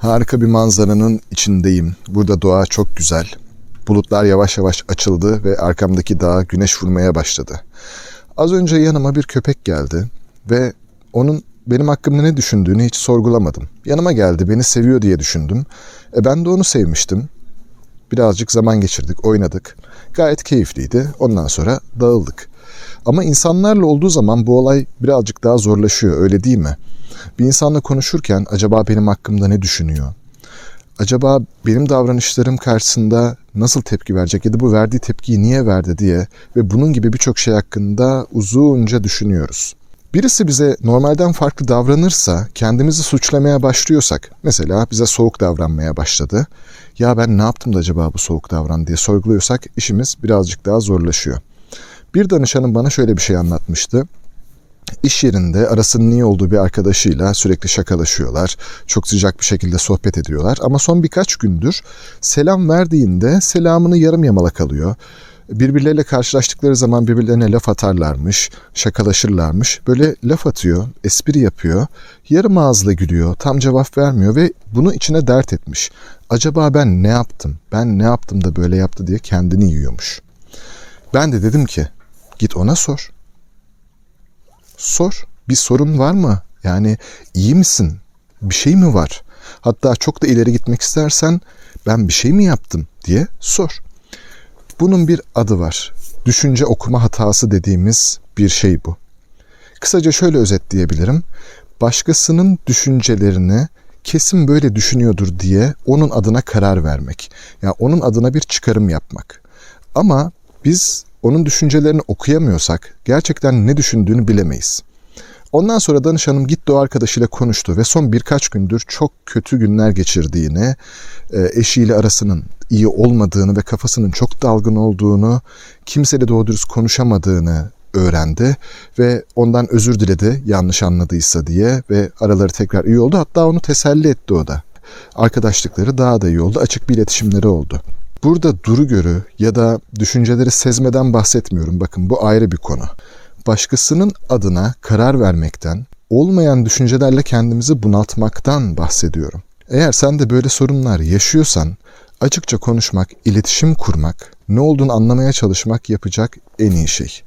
Harika bir manzaranın içindeyim. Burada doğa çok güzel. Bulutlar yavaş yavaş açıldı ve arkamdaki dağa güneş vurmaya başladı. Az önce yanıma bir köpek geldi ve onun benim hakkımda ne düşündüğünü hiç sorgulamadım. Yanıma geldi, beni seviyor diye düşündüm. E ben de onu sevmiştim. Birazcık zaman geçirdik, oynadık. Gayet keyifliydi. Ondan sonra dağıldık. Ama insanlarla olduğu zaman bu olay birazcık daha zorlaşıyor, öyle değil mi? Bir insanla konuşurken acaba benim hakkımda ne düşünüyor? Acaba benim davranışlarım karşısında nasıl tepki verecek ya da bu verdiği tepkiyi niye verdi diye ve bunun gibi birçok şey hakkında uzunca düşünüyoruz. Birisi bize normalden farklı davranırsa, kendimizi suçlamaya başlıyorsak, mesela bize soğuk davranmaya başladı. Ya ben ne yaptım da acaba bu soğuk davran diye sorguluyorsak işimiz birazcık daha zorlaşıyor. Bir danışanım bana şöyle bir şey anlatmıştı. İş yerinde arasının iyi olduğu bir arkadaşıyla sürekli şakalaşıyorlar. Çok sıcak bir şekilde sohbet ediyorlar. Ama son birkaç gündür selam verdiğinde selamını yarım yamalak alıyor. Birbirleriyle karşılaştıkları zaman birbirlerine laf atarlarmış, şakalaşırlarmış. Böyle laf atıyor, espri yapıyor, yarım ağızla gülüyor, tam cevap vermiyor ve bunu içine dert etmiş. Acaba ben ne yaptım, ben ne yaptım da böyle yaptı diye kendini yiyormuş. Ben de dedim ki git ona sor sor. Bir sorun var mı? Yani iyi misin? Bir şey mi var? Hatta çok da ileri gitmek istersen ben bir şey mi yaptım diye sor. Bunun bir adı var. Düşünce okuma hatası dediğimiz bir şey bu. Kısaca şöyle özetleyebilirim. Başkasının düşüncelerini kesin böyle düşünüyordur diye onun adına karar vermek. Yani onun adına bir çıkarım yapmak. Ama biz onun düşüncelerini okuyamıyorsak gerçekten ne düşündüğünü bilemeyiz. Ondan sonra danışanım gitti o arkadaşıyla konuştu ve son birkaç gündür çok kötü günler geçirdiğini, e, eşiyle arasının iyi olmadığını ve kafasının çok dalgın olduğunu, kimseyle doğru dürüst konuşamadığını öğrendi ve ondan özür diledi yanlış anladıysa diye ve araları tekrar iyi oldu. Hatta onu teselli etti o da. Arkadaşlıkları daha da iyi oldu. Açık bir iletişimleri oldu. Burada duru görü ya da düşünceleri sezmeden bahsetmiyorum. Bakın bu ayrı bir konu. Başkasının adına karar vermekten, olmayan düşüncelerle kendimizi bunaltmaktan bahsediyorum. Eğer sen de böyle sorunlar yaşıyorsan açıkça konuşmak, iletişim kurmak, ne olduğunu anlamaya çalışmak yapacak en iyi şey.